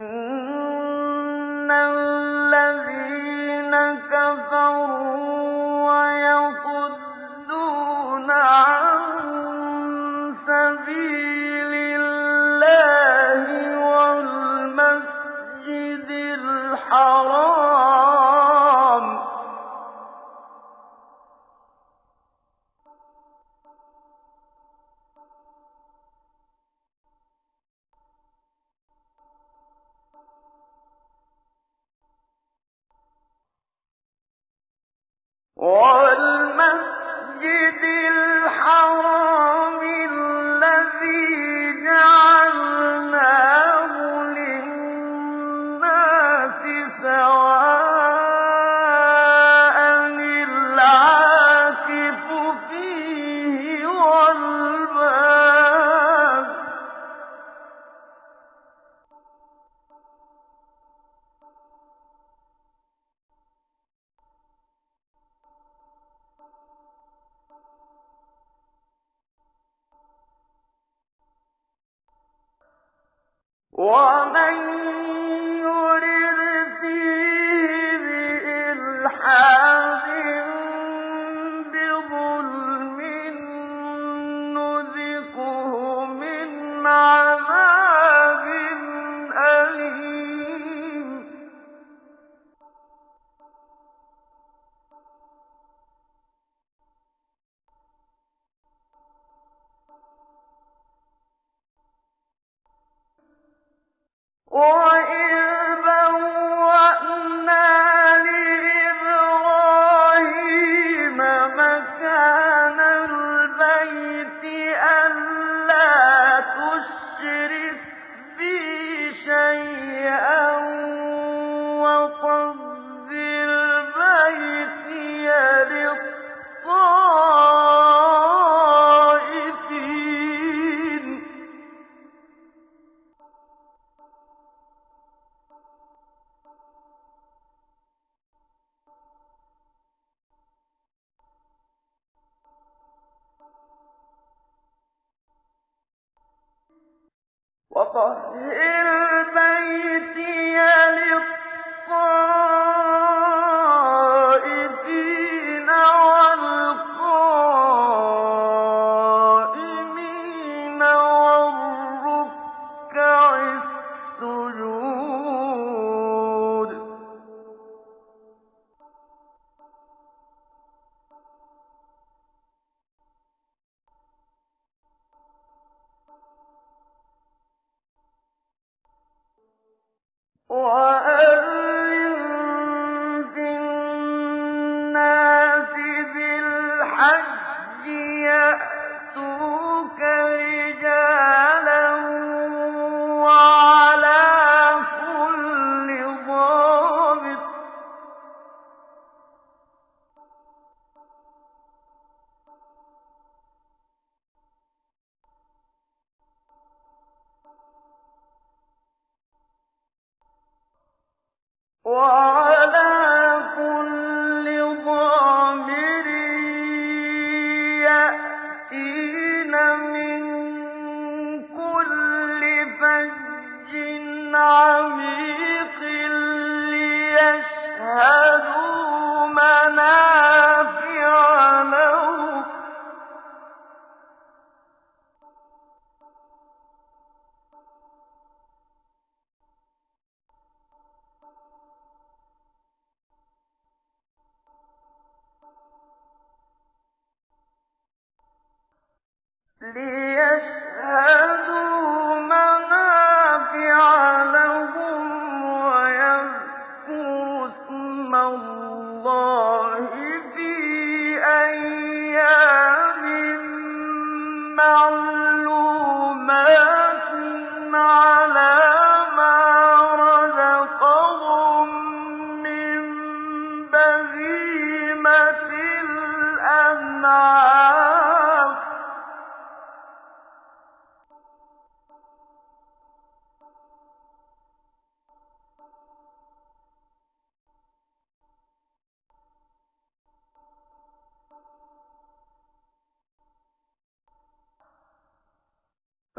Uh, الَّذِي وَالْقَائِمِينَ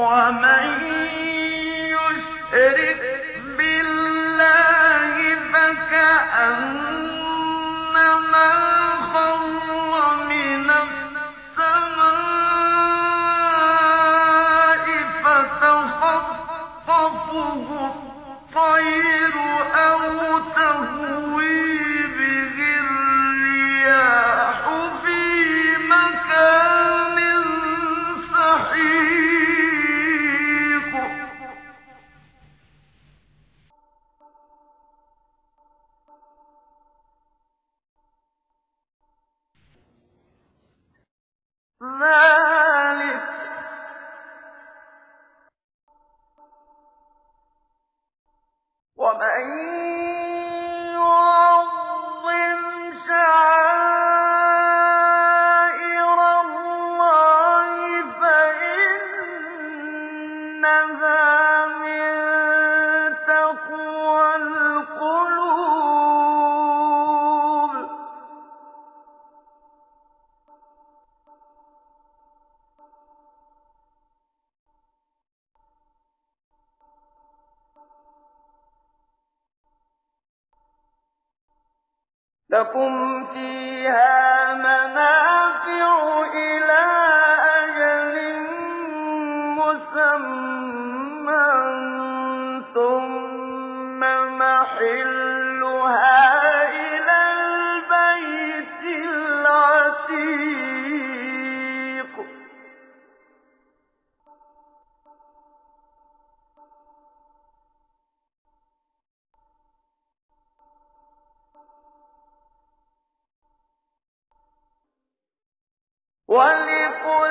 وَمَن فِيهَا وَلِكُلِّ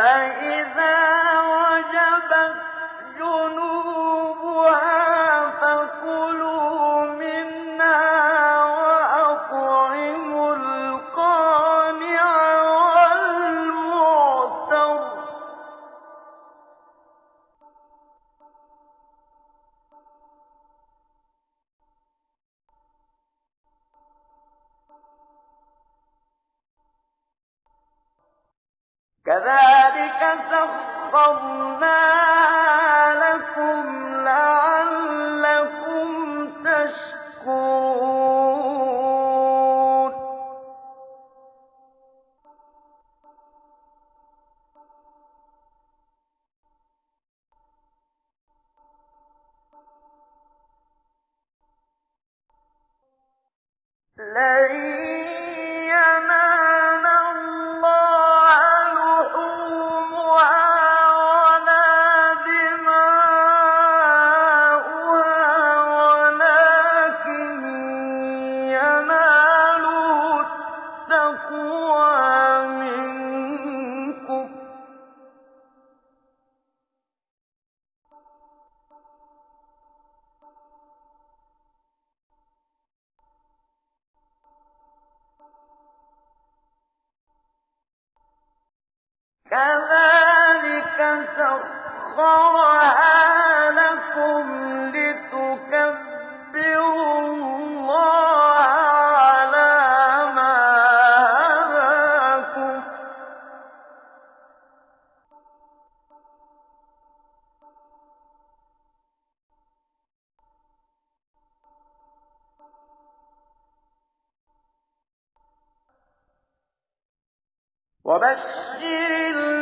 فَإِذَا وَجَبَتْ جُنُوبُهَا فَكُلُوا مِنْهَا وَأَطْعِمُوا الْقَانِعَ وَالْمُعْتَرَّ. كَذَٰلِكَ وَسَخَّرْنَاهَا لَكُمْ لَعَلَّكُمْ تَشْكُرُونَ لَن كَذَٰلِكَ سَخَّرَهَا لَكُمْ وبشر